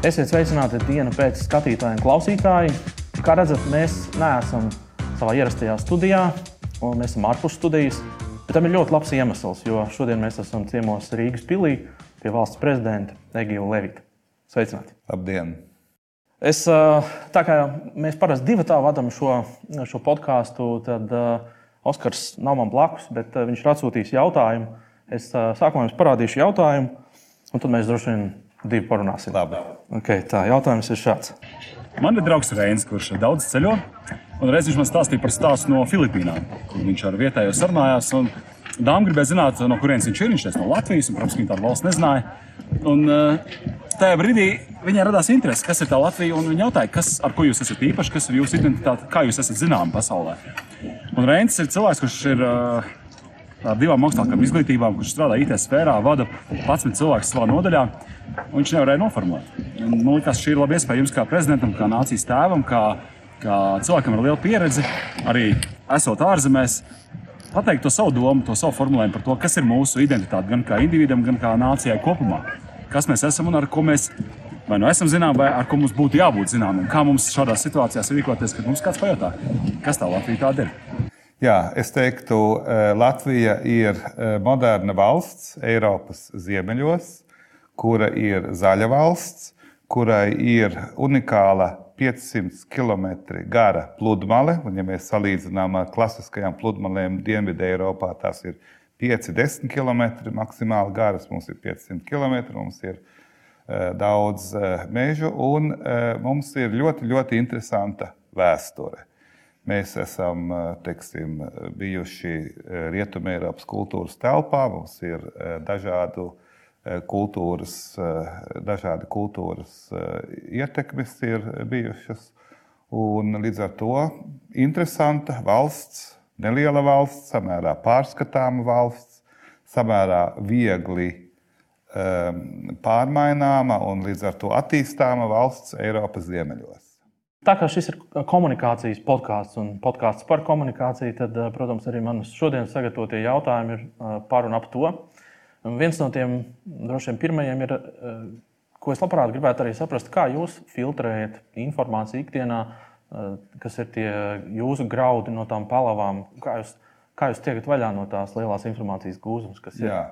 Esiet sveicināti dienu pēc skatītāju un klausītāju. Kā redzat, mēs neesam savā ierastajā studijā, un mēs esam ārpus studijas. Bet tam ir ļoti labs iemesls, jo šodien mēs esam ciemos Rīgas pilī pie valsts prezidenta Egīla Levita. Sveicināti! Labdien! Es, tā kā mēs parasti divi tā vadām šo, šo podkāstu, tad Oskars nav man blakus, bet viņš ir atsūtījis jautājumu. Es sākumā jums parādīšu jautājumu, un tad mēs droši vien divi parunāsim. Labi. Okay, tā jautājums ir šāds. Man ir draugs Reins, kurš daudz ceļo. Un reiz viņš man stāstīja par stāstu no Filipīnām, kur viņš ar vietējo sarunājās. Dāmas gribēja zināt, no kurienes viņš ir. Viņš ir no Latvijas, un, protams, viņa tādu valsts nezināja. Un, uh, tajā brīdī viņai radās interese, kas ir tā Latvija. Viņa jautāja, kas, ar ko jūs esat īpaši, kas ir jūsu identitāte, kā jūs esat zināmi pasaulē. Un Reins ir cilvēks, kurš ir uh, divām augstākām izglītībām, kurš strādā IT sfērā, vada 11 cilvēkus savā nodaļā. Viņš nevarēja noformulēt. Man liekas, šī ir laba iespēja jums, kā prezidentam, kā nācijas tēvam, kā, kā cilvēkam ar lielu pieredzi, arī esot ārzemēs, pateikt to savu domu, to savu formulējumu par to, kas ir mūsu identitāte, gan kā individam, gan kā nācijai kopumā. Kas mēs esam un ar ko mēs vai nu esam zināmi, vai ar ko mums būtu jābūt zināmiem. Kā mums šādās situācijās rīkoties, kad mums kāds pajautā, kas tā Latvija tāda ir? Jā, es teiktu, Latvija ir moderna valsts Eiropas ziemeļos, kura ir zaļa valsts, kurai ir unikāla 500 km gara pludmale. Un, ja mēs salīdzinām ar klasiskajām pludmalēm Dienvidē Eiropā, tās ir 5-10 km maksimāli garas. Mums ir 500 km, mums ir daudz mežu un mums ir ļoti, ļoti interesanta vēsture. Mēs esam teiksim, bijuši Rietumēropas kultūras telpā, mums ir dažādu kultūras, dažādi kultūras ietekmes ir bijušas. Un līdz ar to interesanta valsts, neliela valsts, samērā pārskatāma valsts, samērā viegli pārmaināma un līdz ar to attīstāma valsts Eiropas ziemeļos. Tā kā šis ir komunikācijas podkāsts un podkāsts par komunikāciju, tad, protams, arī manas šodienas sagatavotie jautājumi ir par un ap to. Un viens no tiem droši vien pirmajiem ir, ko es labprāt gribētu arī saprast, kā jūs filtrējat informāciju ikdienā, kas ir tie jūsu graudi no tām palavām, kā jūs, kā jūs tiekat vaļā no tās lielās informācijas gūzmas, kas ir. Jā.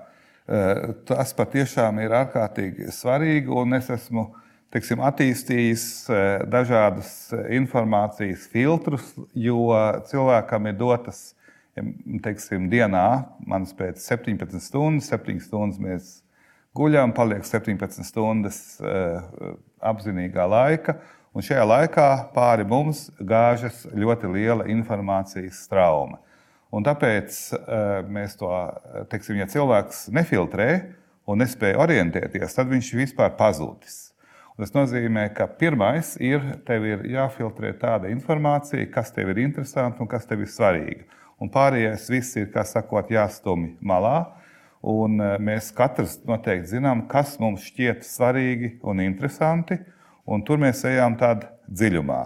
Tas patiešām ir ārkārtīgi svarīgi, un es esmu uh, teiksim, attīstījis eh, dažādas eh, informācijas filtrus, jo cilvēkam ir dotas teiksim, dienā, manas pēc 17 stundas, 7 stundas mēs guļam, paliek 17 stundas eh, apzinīgā laika. Un šajā laikā pāri mums gāžas ļoti liela informācijas trauma. Un tāpēc mēs to, teiksim, ja cilvēks nefiltrē un nespēja orientēties, tad viņš vispār pazudis. Tas nozīmē, ka pirmais ir, tev ir jāfiltrē tāda informācija, kas tev ir interesanta un kas tev ir svarīga. Un pārējais viss ir, kā sakot, jāstumj malā. Un e, mēs katrs noteikti zinām, kas mums šķiet svarīgi un interesanti, un tur mēs ejam tādā dziļumā.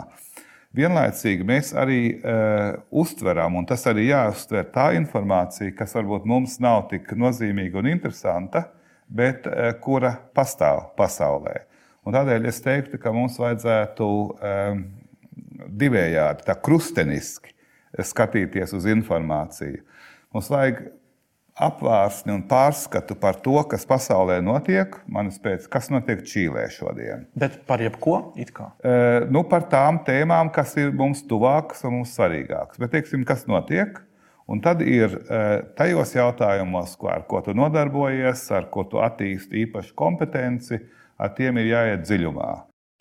Vienlaicīgi mēs arī uh, uztveram, un tas arī jāuztver tā informācija, kas varbūt mums nav tik nozīmīga un interesanta, bet uh, kura pastāv pasaulē. Un tādēļ es teiktu, ka mums vajadzētu um, divējādi, tā krusteniski skatīties uz informāciju. Mums vajag apvārsni un pārskatu par to, kas pasaulē notiek. Manas pēc, kas notiek Čīlē šodien. Bet par jebko? Uh, nu, par tām tēmām, kas ir mums tuvākas un mums svarīgākas. Bet, teiksim, kas notiek? Un tad ir uh, tajos jautājumos, ar ko tu nodarbojies, ar ko tu attīsti īpašu kompetenci, ar tiem ir jāiet dziļumā.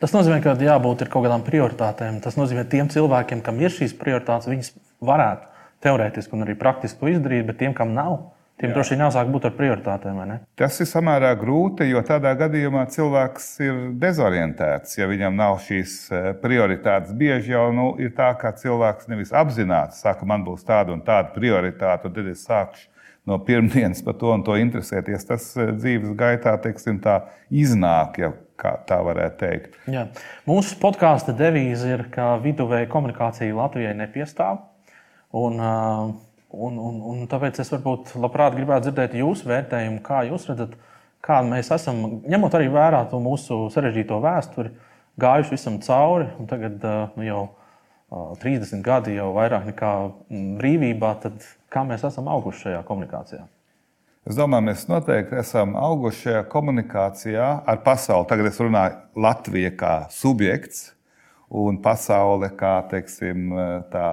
Tas nozīmē, ka jābūt kaut kādām prioritātēm. Tas nozīmē, ka tiem cilvēkiem, kam ir šīs prioritātes, viņas varētu teorētiski un arī praktiski to izdarīt, bet tiem, kam nav, tiem droši vien jāsāk būt ar prioritātēm. Tas ir samērā grūti, jo tādā gadījumā cilvēks ir dezorientēts, ja viņam nav šīs e, prioritātes. Bieži jau nu, ir tā, ka cilvēks nevis apzināti saka, man būs tāda un tāda prioritāte, un tad es sākšu no pirmdienas par to un to interesēties. Tas eh, dzīves gaitā teiksim, tā, iznāk, ja tā varētu teikt. Jā. Mūsu podkāstu devīze ir, ka viduvēja komunikācija Latvijai nepiestāv. Un, uh, un, un, un tāpēc es varbūt labprāt gribētu dzirdēt jūsu vērtējumu, kā jūs redzat, kāda mēs esam, ņemot arī vērā to mūsu sarežģīto vēsturi, gājuši visam cauri. Tagad nu, jau 30 gadi, jau vairāk nekā brīvībā, tad kā mēs esam auguši šajā komunikācijā? Es domāju, mēs noteikti esam auguši šajā komunikācijā ar pasauli. Tagad es runāju Latviju kā subjekts un pasaule kā teiksim, tā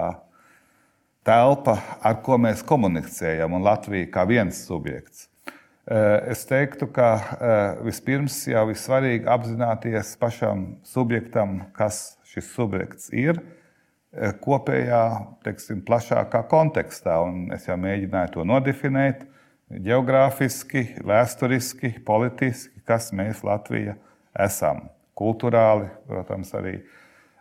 telpa, ar ko mēs komunicējam, un Latvija kā viens subjekts. Es teiktu, ka vispirms jau ir svarīgi apzināties pašam subjektam, kas šis subjekts ir, kopējā, teiksim, plašākā kontekstā. Un es jau mēģināju to nodefinēt geogrāfiski, vēsturiski, politiski, kas mēs Latvija esam. Kultūrāli, protams, arī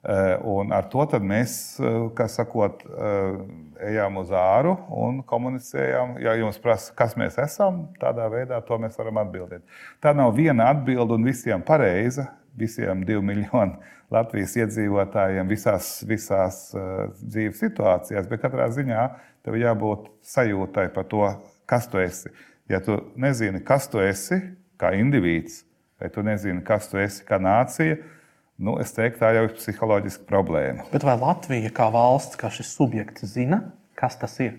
Eh, un ar to mēs, eh, sakot, eh, ejam uz āru un komunicējam. Ja jums prasa, kas mēs esam, tādā veidā to mēs varam atbildēt. Tā nav viena atbilde un visiem pareiza. Visiem divu miljonu Latvijas iedzīvotājiem visās, visās uh, dzīves situācijās, bet katrā ziņā tev jābūt sajūtai par to, kas tu esi. Ja tu nezini, kas tu esi kā indivīds, vai tu nezini, kas tu esi kā nācija, Nu, es teiktu, tā jau ir psiholoģiska problēma. Bet vai Latvija kā valsts, kā šis subjekts, zina, kas tas ir?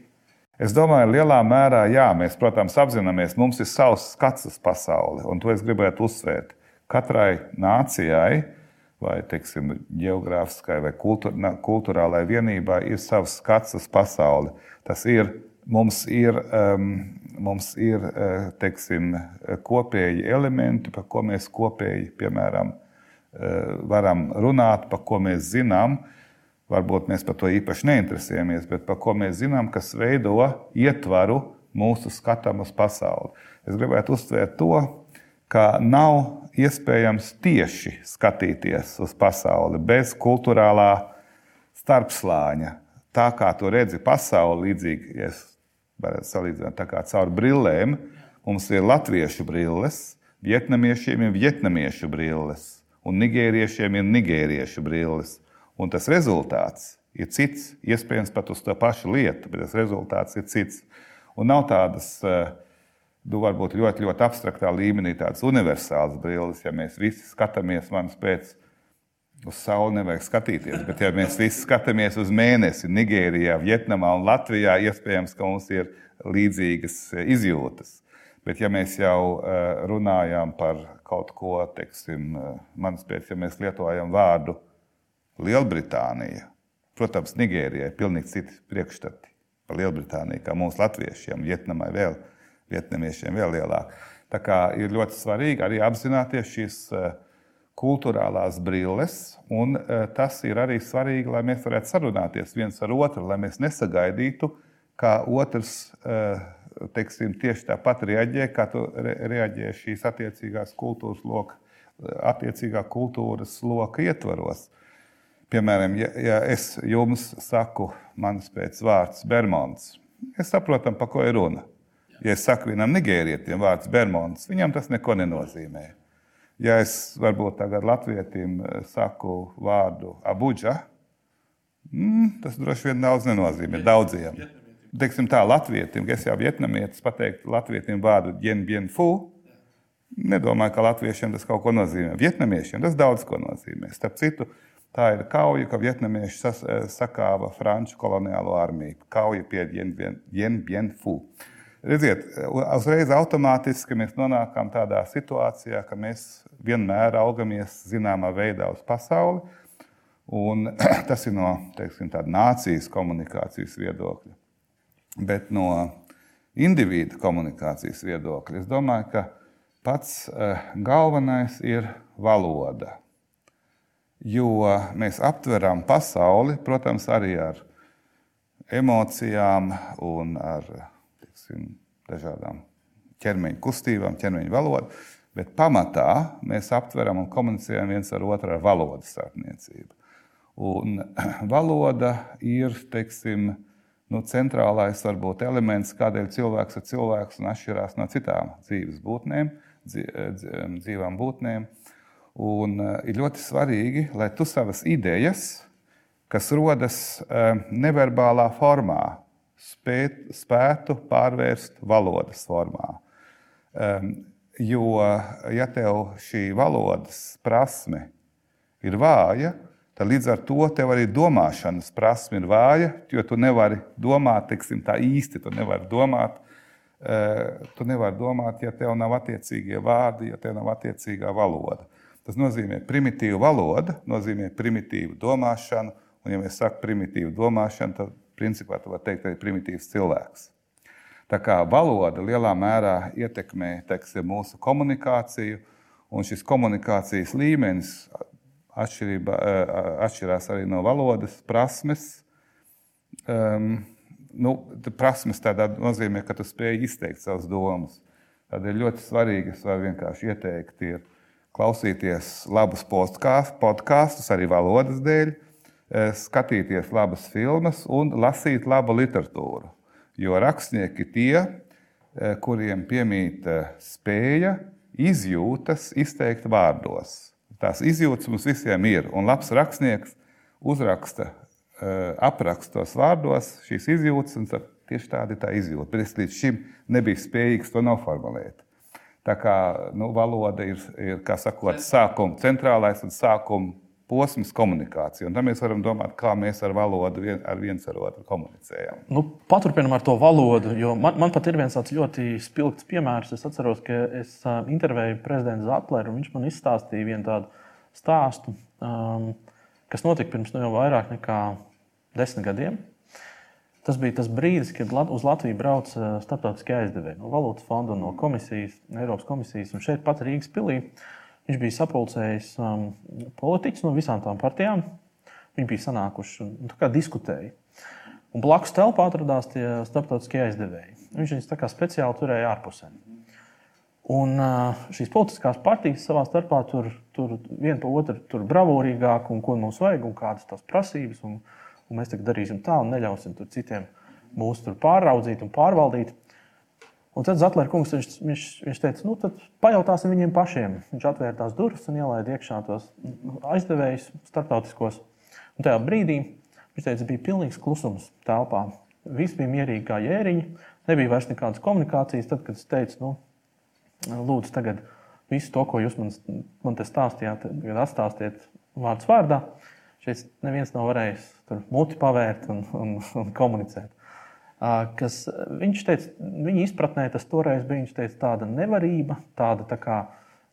Es domāju, lielā mērā, jā, mēs, protams, apzināmies, mums ir savs skats uz pasauli, un to es gribētu uzsvērt. Katrai nācijai, vai teiksim, geogrāfiskai vai kultūrālai vienībai, ir savs skats uz pasauli. Tas ir, mums ir, um, mums ir teiksim, kopēji elementi, par ko mēs kopēji, piemēram, Eh, varam runāt, par ko mēs zinām. Varbūt mēs par to īpaši neinteresējamies, bet par ko mēs zinām, kas veido ietvaru mūsu skatam uz pasauli. Es gribētu uzsvērt to, ka nav iespējams tieši skatīties uz pasauli bez kultūrālā starpslāņa. Tā kā tu redzi pasauli, līdzīgi, ja varētu salīdzināt caur brillēm, mums ir latviešu brilles, vietnamiešiem ir vietnamiešu brilles un nigēriešiem ir nigēriešu brilles. Un tas rezultāts ir cits, iespējams, pat uz to pašu lietu, bet tas rezultāts ir cits. Un nav tādas, eh, nu, varbūt ļoti, ļoti abstraktā līmenī, tādas universālas brilles, ja mēs visi skatāmies manas pēc. Uz sauli nevajag skatīties, bet, ja mēs visi skatāmies uz mēnesi Nigērijā, Vietnamā un Latvijā, iespējams, ka mums ir līdzīgas eh, izjūtas. Bet, ja mēs jau eh, runājam par kaut ko, teiksim, manas pēc, ja mēs lietojam vārdu Lielbritānija, protams, Nigērijai ir pilnīgi citi priekšstati par Lielbritāniju, kā mums latviešiem, Vietnamai vēl, vietnamiešiem vēl lielāk. Tā kā ir ļoti svarīgi arī apzināties šīs eh, kultūrālās brilles, un eh, tas ir arī svarīgi, lai mēs varētu sarunāties viens ar otru, lai mēs nesagaidītu, kā otrs uh, teiksim, tieši tāpat reaģē, kā tu reaģē šīs attiecīgās kultūras loka, attiecīgā kultūras loka ietvaros. Piemēram, ja, ja es jums saku, manas pēc vārds Bermons, es saprotu, par ko ir runa. Ja es saku vienam nigērietim vārds Bermons, viņam tas neko nenozīmē. Ja es varbūt tagad latvietim eh, saku vārdu Abuģa, mm, tas droši vien daudz nenozīmē daudziem teiksim, tā, latvietim, es jau vietnamietis pateikt latvietim vārdu Dien Bien Fu, nedomāju, ka latviešiem tas kaut ko nozīmē. Vietnamiešiem tas daudz ko nozīmē. Starp citu, tā ir kauja, ka vietnamieši eh, sakāva franču koloniālo armiju. Kauja pie Dien Bien, Dien Bien Fu. Redziet, uzreiz automātiski mēs nonākam tādā situācijā, ka mēs vienmēr augamies zināmā veidā uz pasauli. Un tas ir no teiksim, nācijas komunikācijas viedokļa. Bet no individu komunikācijas viedokļa es domāju, ka pats eh, galvenais ir valoda. Jo mēs aptveram pasauli, protams, arī ar emocijām un ar tiksim, dažādām ķermeņa kustībām, ķermeņa valodu, bet pamatā mēs aptveram un komunicējam viens ar otru ar valodas starpniecību. Un valoda ir, teiksim, nu, centrālais varbūt elements, kādēļ cilvēks ir cilvēks un atšķirās no citām dzīves būtnēm, dzīvām būtnēm. Un uh, ir ļoti svarīgi, lai tu savas idejas, kas rodas uh, neverbālā formā, spēt, spētu pārvērst valodas formā. Um, Jo, ja tev šī valodas prasme ir vāja, tad līdz ar to tev arī domāšanas prasme ir vāja, jo tu nevari domāt teiksim, tā īsti. Tu nevari domāt, uh, tu nevari domāt, ja tev nav attiecīgie vārdi, ja tev nav attiecīgā valoda. Tas nozīmē, ka primitīva valoda nozīmē primitīvu domāšanu, un, ja mēs sakām primitīvu domāšanu, tad principā tu vari teikt arī primitīvs cilvēks. Tā kā valoda lielā mērā ietekmē teiksim, mūsu komunikāciju, un šis komunikācijas līmenis atšķirās arī no valodas prasmes. Um, nu, prasmes tādā nozīmē, ka tu spēj izteikt savas domas. Ir ļoti svarīgi, es varu vienkārši ieteikt, ir klausīties labus podkāstus, arī valodas dēļ, skatīties labas filmas un lasīt labu literatūru. Jo rakstnieki tie, eh, kuriem piemīt eh, spēja, izjūtas izteikt vārdos. Tās izjūtas mums visiem ir, un labs rakstnieks uzraksta, eh, aprakstos vārdos šīs izjūtas, un tieši tāda ir tā izjūta. Bet es līdz šim nebiju spējīgs to noformulēt. Tā kā nu, valoda ir, ir sakot, sākuma, centrālais un sākuma posms komunikācija. Un tad mēs varam domāt, kā mēs ar valodu vien, ar viens ar otru komunicējam. Nu, Paturpinām ar to valodu, jo man, man pat ir viens tāds ļoti spilgts piemērs. Es atceros, ka es intervēju prezidentu Zetleru, un viņš man izstāstīja vienu tādu stāstu, um, kas notika pirms nu, jau vairāk nekā desmit gadiem. Tas bija tas brīdis, kad uz Latviju brauca starptautiskie aizdevēji no Valūtas fonda no komisijas, Eiropas komisijas. Un šeit pat Rīgas pilī Viņš bija sapulcējis um, politiķus no visām tām partijām. Viņi bija sanākuši un diskutēja. Un blakus telpā atradās tie starptautiskie aizdevēji. Viņš viņus speciāli turēja ārpusē. Un uh, šīs politiskās partijas savā starpā tur, tur viena pa otru tur bravūrīgāk, un ko mums vajag, un kādas tās prasības. Un, un mēs tagad darīsim tā, un neļausim citiem mūs pāraudzīt un pārvaldīt. Un tad Zetlera kungs viņš, viņš, viņš teica, nu, tad pajautāsim viņiem pašiem. Viņš atvēra tās durvis un ielaida iekšā tos aizdevējus starptautiskos. Un tajā brīdī viņš teica, bija pilnīgs klusums telpā. Viss bija mierīgi kā jēriņi, nebija vairs nekādas komunikācijas. Tad, kad es teicu, nu, lūdzu, tagad visu to, ko jūs man, man te stāstījāt, atstāstiet vārds vārdā. Šeit neviens nav varējis muti pavērt un, un, un komunicēt kas viņš teica, viņa izpratnē tas toreiz bija teica, tāda nevarība, tāda tā kā,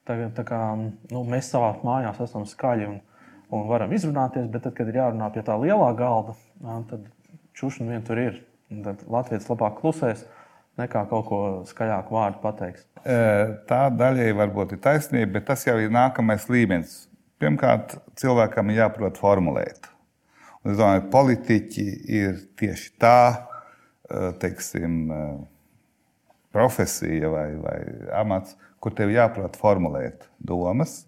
tā, tā kā nu, mēs savā mājās esam skaļi un, un varam izrunāties, bet tad, kad ir jārunā pie tā lielā galda, tad čūšana vien tur ir. Tad Latvijas labāk klusēs nekā kaut ko skaļāku vārdu pateiks. Tā daļai varbūt ir taisnība, bet tas jau ir nākamais līmenis. Pirmkārt, cilvēkam ir jāprot formulēt. Un es domāju, politiķi ir tieši tā, Eh, teiksim, eh, profesija vai, vai amats, kur tev jāprot formulēt domas.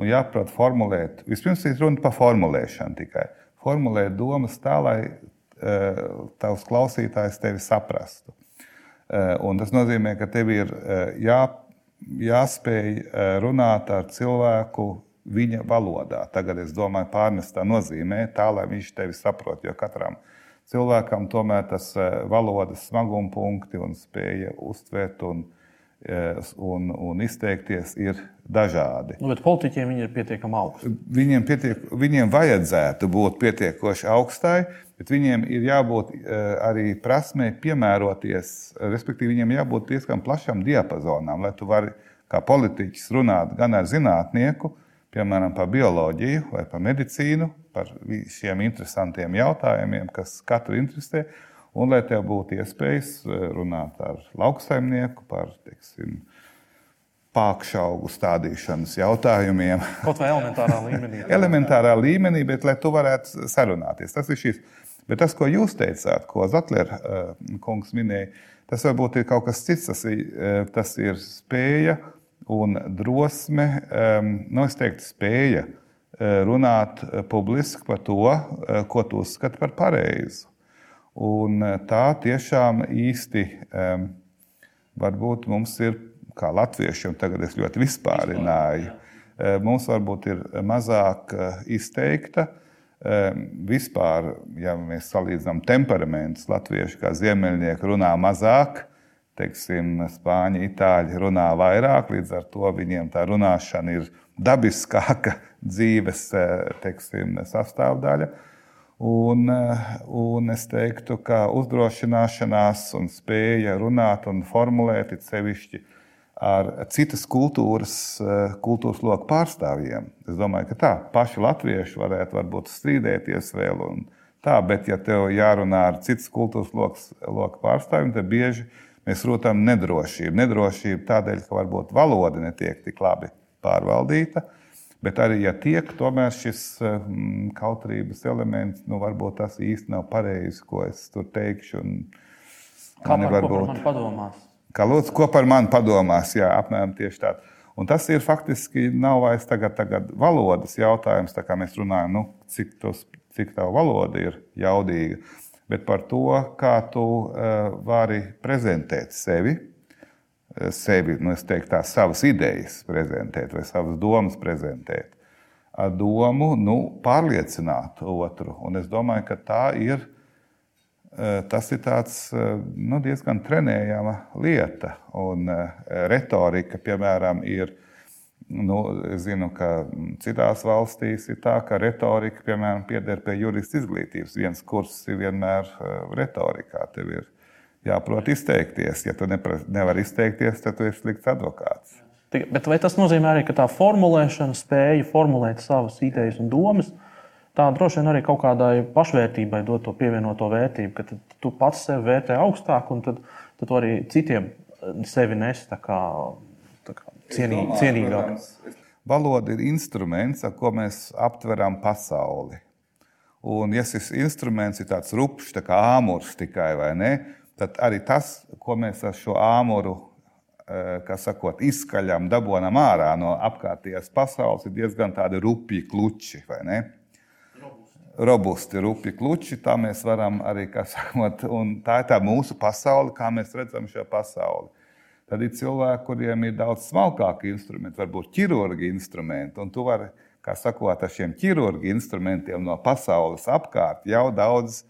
Un jāprot formulēt, vispirms ir runa par formulēšanu tikai. Formulēt domas tā, lai uh, tavs klausītājs tevi saprastu. Un tas nozīmē, ka tev ir jā, jāspēj runāt ar cilvēku viņa valodā. Tagad es domāju, pārnestā nozīmē tā, lai viņš tevi saprot. Jo katram ir cilvēkam tomēr tas eh, valodas smaguma punkti un spēja uztvert un, eh, un, un izteikties ir dažādi. Nu, bet politiķiem viņi ir pietiekami augsti. Viņiem, pietiek, viņiem vajadzētu būt pietiekoši augstai, bet viņiem ir jābūt eh, arī prasmei piemēroties, respektīvi, viņiem jābūt diezgan plašam diapazonam, lai tu vari kā politiķis runāt gan ar zinātnieku, piemēram, par bioloģiju vai par medicīnu, par šiem interesantiem jautājumiem, kas katru interesē, un lai tev būtu iespējas e, runāt ar lauksaimnieku par, teiksim, pākšaugu stādīšanas jautājumiem. Kaut vai elementārā līmenī. elementārā līmenī, bet lai tu varētu sarunāties. Tas ir šis. Bet tas, ko jūs teicāt, ko Zetlera uh, kungs minēja, tas varbūt ir kaut kas cits. Tas ir, uh, tas ir spēja un drosme, nu, es teiktu, spēja uh, runāt uh, publiski par to, uh, ko tu uzskati par pareizu. Un tā tiešām īsti varbūt mums ir, kā latviešiem, tagad es ļoti vispārināju, mums varbūt ir mazāk izteikta. Vispār, ja mēs salīdzinām temperamentus, latvieši kā ziemeļnieki runā mazāk, teiksim, spāņi, itāļi runā vairāk, līdz ar to viņiem tā runāšana ir dabiskāka dzīves teiksim, sastāvdaļa. Un, un es teiktu, ka uzdrošināšanās un spēja runāt un formulēt it sevišķi ar citas kultūras, kultūras loku pārstāvjiem. Es domāju, ka tā paši latvieši varētu varbūt strīdēties vēl. Un, tā, bet, ja tev jārunā ar citas kultūras loku pārstāvjiem, tad bieži mēs rotam nedrošību. Nedrošību tādēļ, ka varbūt valoda netiek tik labi pārvaldīta. Bet arī, ja tiek, tomēr šis mm, kautrības elements, nu, varbūt tas īsti nav pareizi, ko es tur teikšu. Kā par, varbūt, ko par mani padomās? Kā lūdzu, ko par mani padomās? Jā, apmēram tieši tā. Un tas ir faktiski nav vairs tagad, tagad valodas jautājums, kā mēs runājam, nu, cik, tos, cik tā valoda ir jaudīga, bet par to, kā tu uh, vari prezentēt sevi sevi, nu, teiktu, tā, savas idejas prezentēt vai savas domas prezentēt. Ar domu nu, pārliecināt otru. Un es domāju, ka tā ir, e, tas ir tāds, nu, diezgan trenējama lieta. Un retorika, piemēram, ir. Nu, es zinu, ka citās valstīs ir tā, ka retorika, piemēram, pieder pie jurista izglītības. Viens kurs ir vienmēr retorikā. Tev ir jāprot izteikties. Ja tu nevari izteikties, tad tu esi slikts advokāts. Bet vai tas nozīmē arī, ka tā formulēšana, spēja formulēt savas idejas un domas, tā droši vien arī kaut kādai pašvērtībai dod to pievienoto vērtību, ka tu pats sevi vērtē augstāk un tad, tad arī citiem sevi nes tā kā cienī, cienīgāk. Valoda ir instruments, ar ko mēs aptveram pasauli. Un, ja šis instruments ir tāds rupšs, tā kā āmurs tikai vai ne, tad arī tas, ko mēs ar šo āmuru eh, sakot, izskaļam, dabonam ārā no apkārtējās pasaules, ir diezgan tādi rupji kluči. Robusti, rupji kluči, tā mēs varam arī, kā sakot, un tā ir tā mūsu pasaule, kā mēs redzam šo pasauli. Tad ir cilvēki, kuriem ir daudz smalkāki instrumenti, varbūt ķirurgi instrumenti, un tu vari, kā sakot, ar šiem ķirurgi instrumentiem no pasaules apkārt jau daudz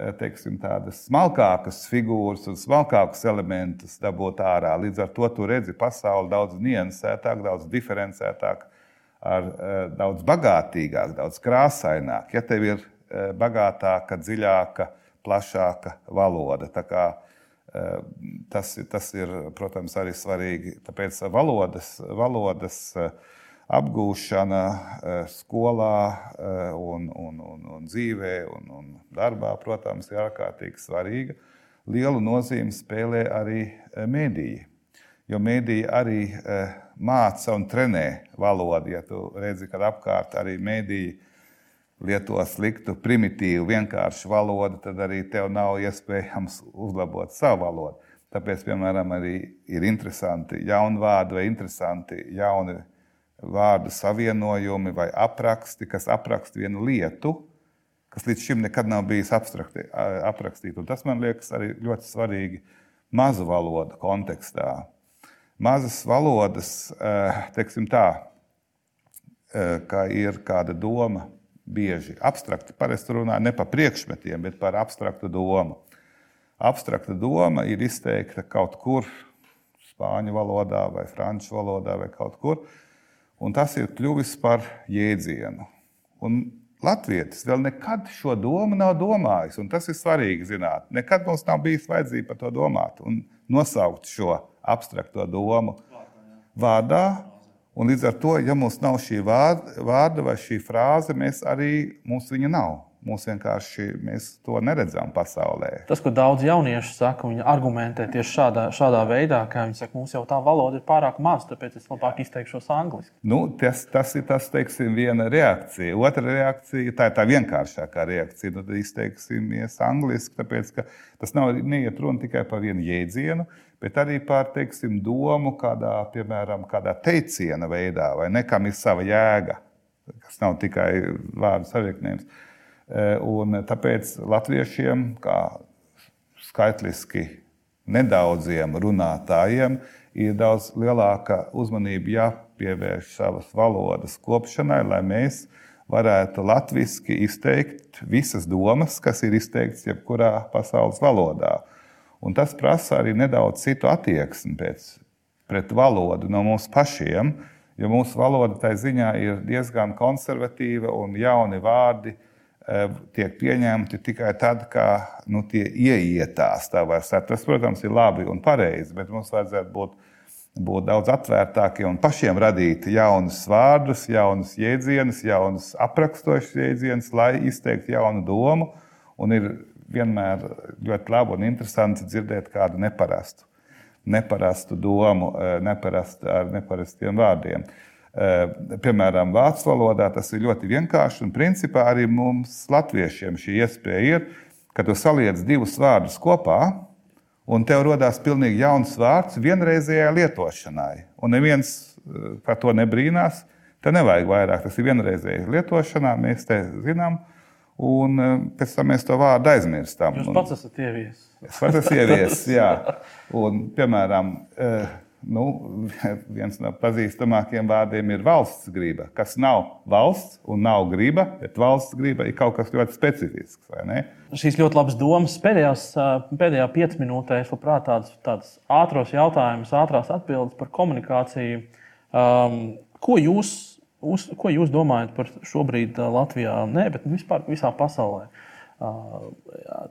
Eh, teiksim, tādas smalkākas figūras un smalkākus elementus dabūt ārā. Līdz ar to tu redzi pasauli daudz niansētāk, daudz diferencētāk, ar, eh, daudz bagātīgāk, daudz krāsaināk. Ja tev ir eh, bagātāka, dziļāka, plašāka valoda. Kā, tas, tas ir, protams, arī svarīgi. Tāpēc valodas, valodas apgūšana eh, skolā, eh, un, un, un, un dzīvē un, un darbā, protams, ir ārkārtīgi svarīga. Lielu nozīmi spēlē arī eh, mēdīji. Jo mēdīji arī māca un trenē valodu. Ja tu redzi, ka apkārt arī mēdīji lieto sliktu, primitīvu, vienkāršu valodu, tad arī tev nav iespējams uzlabot savu valodu. Tāpēc, piemēram, arī ir interesanti jauni vārdi vai interesanti jauni vārdu savienojumi vai apraksti, kas apraksta vienu lietu, kas līdz šim nekad nav bijis aprakstīta. Tas man liekas arī ļoti svarīgi mazu valodu kontekstā. Mazas valodas, teiksim tā, kā ir kāda doma, bieži abstrakti. Parasti runā ne par priekšmetiem, bet par abstraktu domu. Abstrakta doma ir izteikta kaut kur spāņu valodā, vai franču valodā, vai kaut kur un tas ir kļuvis par jēdzienu. Un Latvijas vēl nekad šo domu nav domājis, un tas ir svarīgi zināt. Nekad mums nav bijis vajadzība par to domāt un nosaukt šo abstrakto domu vārdā. Un līdz ar to, ja mums nav šī vārda vai šī frāze, mēs arī mums viņa nav. Mums vienkārši mēs to neredzam pasaulē. Tas, ko daudz jauniešu saka, viņi argumentē tieši šādā, šādā veidā, ka viņi saka, mums jau tā valoda ir pārāk maza, tāpēc es labāk izteikšos angliski. Nu, tas, tas ir tas, teiksim, viena reakcija. Otra reakcija, tā ir tā vienkāršākā reakcija. Tad izteiksimies angliski, tāpēc ka tas nav neiet runa tikai par vienu jēdzienu, bet arī par teiksim, domu kādā, piemēram, kādā teiciena veidā, vai nekam ir sava jēga, kas nav tikai vārdu savienojums. Eh, un tāpēc latviešiem, kā skaitliski nedaudziem runātājiem, ir daudz lielāka uzmanība jāpievērš savas valodas kopšanai, lai mēs varētu latviešu izteikt visas domas, kas ir izteiktas jebkurā pasaules valodā. Un tas prasa arī nedaudz citu attieksmi pēc, pret valodu no mums pašiem, jo mūsu valoda tai ziņā ir diezgan konservatīva un jauni vārdi tiek pieņemti tikai tad, kad nu, tie ieietās. Tas, protams, ir labi un pareizi, bet mums vajadzētu būt būt daudz atvērtākiem un pašiem radīt jaunus vārdus, jaunus jēdzienus, jaunus aprakstošus jēdzienus, lai izteiktu jaunu domu. Un ir vienmēr ļoti labi un interesanti dzirdēt kādu neparastu, neparastu domu, eh, neparastu, ar neparastiem vārdiem. Eh, piemēram, vācu valodā tas ir ļoti vienkārši, un principā arī mums, latviešiem, šī iespēja ir, ka tu saliec divus vārdus kopā, un tev radās pilnīgi jauns vārds vienreizējai lietošanai. Un neviens eh, par to nebrīnās. Te nevajag vairāk, tas ir vienreizēji lietošanā, mēs te zinām, un eh, pēc tam mēs to vārdu aizmirstam. Jūs pats esat ieviesis. Es pats esmu ieviesis, jā. Un, piemēram, uh, nu, viens no pazīstamākajiem vārdiem ir valsts griba, kas nav valsts un nav griba, bet valsts griba ir kaut kas ļoti specifisks. Šīs ļoti labas domas pēdējās, pēdējā piecminūtēs, labprāt, tādas, tādas ātros jautājumus, ātrās atbildes par komunikāciju. Um, ko, jūs, uz, ko jūs domājat par šobrīd Latvijā, ne, bet vispār visā pasaulē?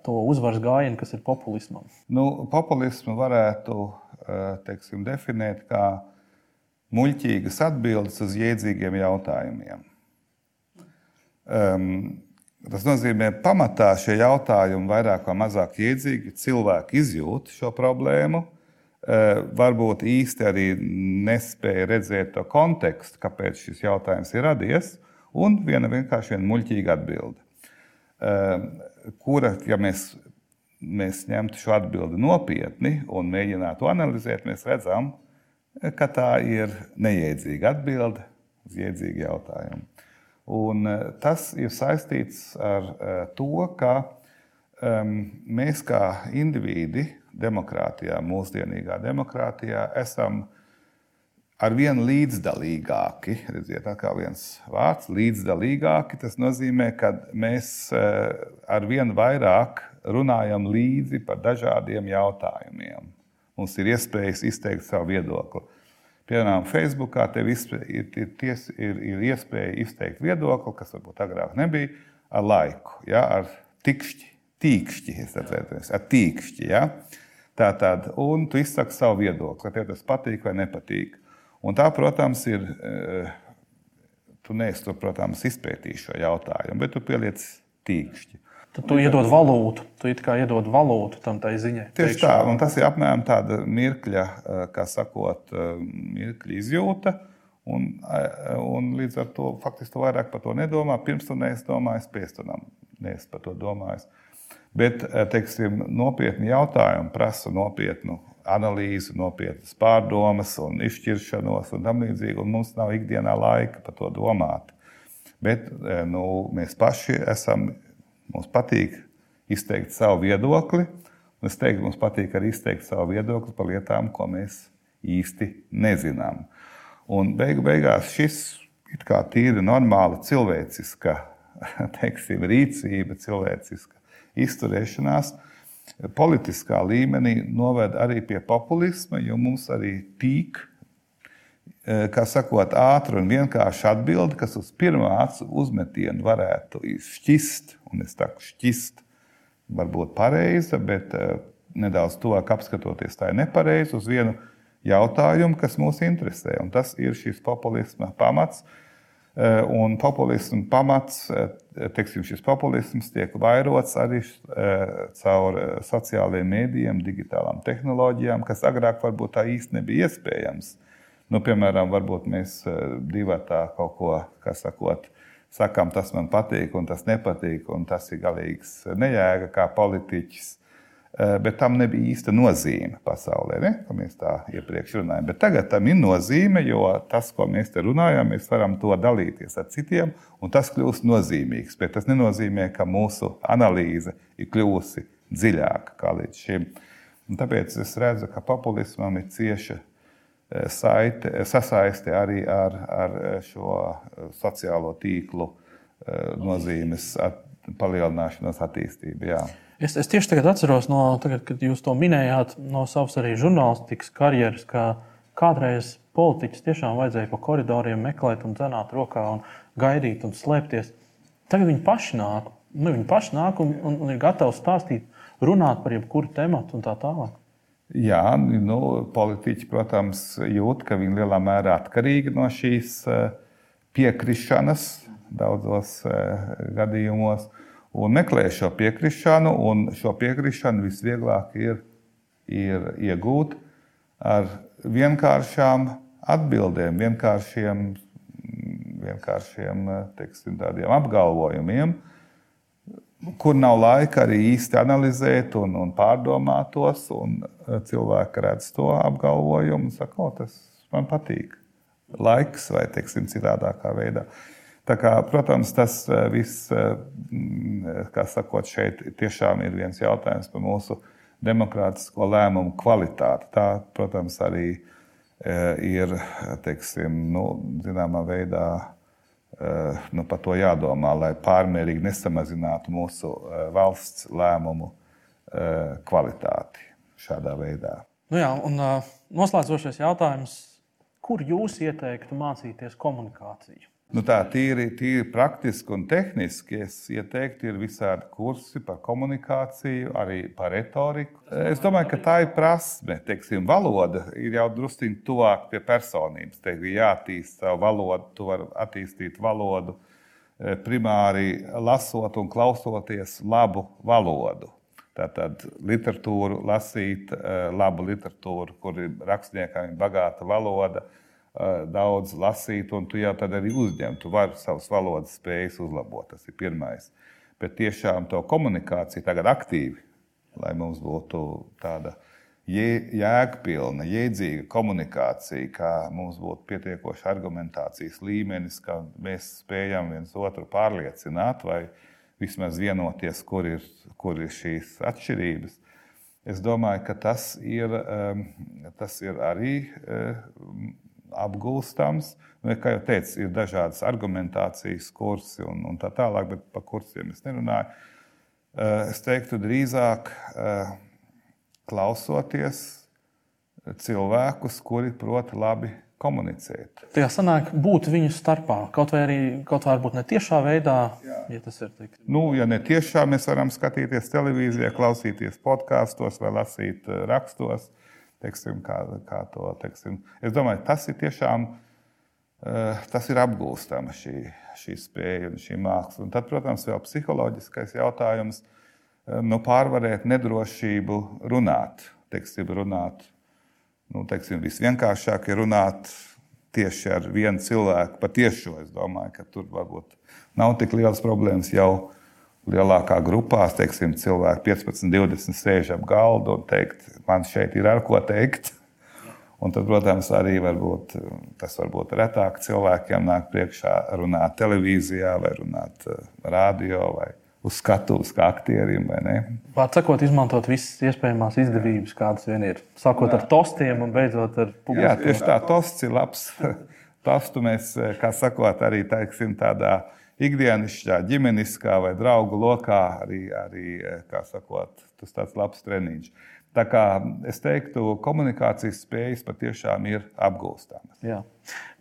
To uzvaras gājienu, kas ir populismam. Nu, populismu varētu teiksim, definēt kā muļķīgas atbildes uz jēdzīgiem jautājumiem. Um, tas nozīmē, ka pamatā šie jautājumi vairāk vai mazāk jēdzīgi cilvēki izjūt šo problēmu. Uh, varbūt īsti arī nespēja redzēt to kontekstu, kāpēc šis jautājums ir radies, un viena vienkārši viena muļķīga atbilde. Uh, kura, ja mēs mēs ņemtu šo atbildi nopietni un mēģinātu analizēt, mēs redzam, ka tā ir neiedzīga atbilde uz iedzīgu jautājumu. Un eh, tas ir saistīts ar eh, to, ka um, mēs kā indivīdi demokrātijā, mūsdienīgā demokrātijā, esam ar vien līdzdalīgāki. Redziet, kā viens vārds - līdzdalīgāki. Tas nozīmē, ka mēs eh, ar vien vairāk runājam līdzi par dažādiem jautājumiem. Mums ir iespējas izteikt savu viedokli. Piemēram, Facebookā tev ir, ir, ir, ir iespēja izteikt viedokli, kas varbūt agrāk nebija, ar laiku, ja, ar tikšķi, tīkšķi, atceros, ar tīkšķi. Ja. Tā tad, un tu izsaki savu viedokli, ka tev tas patīk vai nepatīk. Un tā, protams, ir. Eh, tu neesi, to, protams, izpētījis šo jautājumu, bet tu pieliec tīkšķi. Tad tu iedod valūtu, tu kā iedod valūtu tam tai ziņai. Tieši tā, un tas ir apmēram tāda mirkļa, eh, kā sakot, eh, mirkļa izjūta. Un, un līdz ar to faktiski tu vairāk par to nedomā. Pirms tam neesi domājis, pēc tam neesi par to domājis. Bet teiksim, nopietni jautājumi prasa nopietnu analīzi, nopietnas pārdomas un izšķiršanos un tam līdzīgi. Un mums nav ikdienā laika par to domāt. Bet nu, mēs paši esam Mums patīk izteikt savu viedokli, es teiktu, mums patīk arī izteikt savu viedokli par lietām, ko mēs īsti nezinām. Un beigu beigās šis ir kā tīri normāla cilvēciska teiksim, rīcība, cilvēciska izturēšanās. Politiskā līmenī noved arī pie populisma, jo mums arī tīk Eh, kā sakot, ātri un vienkārši atbildi, kas uz pirmā acu uzmetienu varētu šķist, un es saku, šķist, varbūt pareiza, bet eh, nedaudz tuvāk apskatoties, tā ir nepareiza uz vienu jautājumu, kas mūs interesē. Un tas ir šis populisma pamats. Eh, un populisma pamats, teiksim, šis populisms tiek vairots arī caur sociālajiem mēdījiem, digitālām tehnoloģijām, kas agrāk varbūt tā īsti nebija iespējams. Nu, piemēram, varbūt mēs eh, divi tā kaut ko, kā sakot, sakām, tas man patīk, un tas nepatīk, un tas ir galīgs nejēga kā politiķis. Eh, bet tam nebija īsta nozīme pasaulē, ne? ko mēs tā iepriekš runājām. Bet tagad tam ir nozīme, jo tas, ko mēs te runājam, mēs varam to dalīties ar citiem, un tas kļūst nozīmīgs. Bet tas nenozīmē, ka mūsu analīze ir kļuvusi dziļāka kā līdz šim. Un tāpēc es redzu, ka populismam ir cieša saite, sasaisti arī ar, ar šo sociālo tīklu eh, nozīmes at, palielināšanos, attīstību. Jā. Es, es tieši tagad atceros, no, tagad, kad jūs to minējāt, no savas arī žurnālistikas karjeras, ka kādreiz politiķus tiešām vajadzēja pa koridoriem meklēt un dzenāt rokā un gaidīt un slēpties. Tagad viņi paši nāk, nu, viņi paši nāk un, un, un ir gatavi stāstīt, runāt par jebkuru tematu un tā tālāk. Jā, nu, politiķi, protams, jūt, ka viņi lielā mērā atkarīgi no šīs eh, piekrišanas daudzos eh, gadījumos un meklē šo piekrišanu. Šo piekrišanu visvieglāk ir, ir iegūt ar vienkāršām atbildēm, vienkāršiem, vienkāršiem teiksim, apgalvojumiem, kur nav laika arī īsti analizēt un, un pārdomāt tos. Un cilvēki redz to apgalvojumu un saka, o, tas man patīk. Laiks vai teiksim, citādākā veidā. Tā kā, protams, tas viss, kā sakot, šeit tiešām ir viens jautājums par mūsu demokrātisko lēmumu kvalitāti. Tā, protams, arī ir teiksim, nu, zināmā veidā nu, par to jādomā, lai pārmērīgi nesamazinātu mūsu valsts lēmumu kvalitāti šādā veidā. Nu jā, un noslēdzošais jautājums. Kur jūs ieteiktu mācīties komunikāciju? Nu tā tīri, tīri praktiski un tehniski es ieteiktu, ir visādi kursi par komunikāciju, arī par retoriku. Es domāju, ka tā ir prasme. Teiksim, valoda ir jau druskuļi tuvāk pie personības. Teiksim, jāattīst savu valodu, tu vari attīstīt valodu eh, primāri lasot un klausoties labu valodu. Tātad literatūru lasīt, eh, labu literatūru, kur ir rakstniekam bagāta valoda daudz lasīt, un tu jau tad arī uzņem. Tu vari savas valodas spējas uzlabot. Tas ir pirmais. Bet tiešām to komunikāciju tagad aktīvi, lai mums būtu tāda jēgpilna, jēdzīga komunikācija, kā mums būtu pietiekoši argumentācijas līmenis, ka mēs spējam viens otru pārliecināt vai vismaz vienoties, kur ir, kur ir šīs atšķirības. Es domāju, ka tas ir, tas ir arī apgūstams. Nu, kā jau teicu, ir dažādas argumentācijas kursi un, un tā tālāk, bet par kursiem es nerunāju. Eh, es teiktu, drīzāk eh, klausoties cilvēkus, kuri prot labi komunicēt. Tā sanāk, būt viņu starpā, kaut vai arī kaut varbūt ne tiešā veidā, Jā. ja tas ir tik. Nu, ja ne tiešā, mēs varam skatīties televīzijā, klausīties podkāstos vai lasīt eh, rakstos teiksim, kā, kā to teiksim. Es domāju, tas ir tiešām eh, tas ir apgūstama šī, šī spēja un šī māksla. Un tad, protams, vēl psiholoģiskais jautājums eh, nu, pārvarēt nedrošību runāt. Teiksim, runāt nu, teiksim, visvienkāršāk ir runāt tieši ar vienu cilvēku. Patiešo es domāju, ka tur varbūt nav tik liels problēmas jau lielākā grupā, teiksim, cilvēki 15, 20 sēž ap galdu un teikt, man šeit ir ar ko teikt. Un tad, protams, arī varbūt, tas varbūt retāk cilvēkiem nāk priekšā runāt televīzijā vai runāt eh, radio vai uz skatuves kā aktierim. Vārds sakot, izmantot visas iespējamās izdevības, kādas vien ir. Sākot ar tostiem un beidzot ar publikumu. Jā, tieši tā, tosts ir labs. Tostu mēs, eh, kā sakot, arī teiksim, tādā veidā ikdienišķā, ģimeniskā vai draugu lokā arī, arī kā sakot, tas tāds labs treniņš. Tā kā es teiktu, komunikācijas spējas patiešām ir apgūstamas. Jā.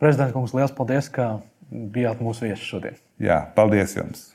Prezidents Kungs, liels paldies, ka bijāt mūsu viesis šodien. Jā, paldies jums!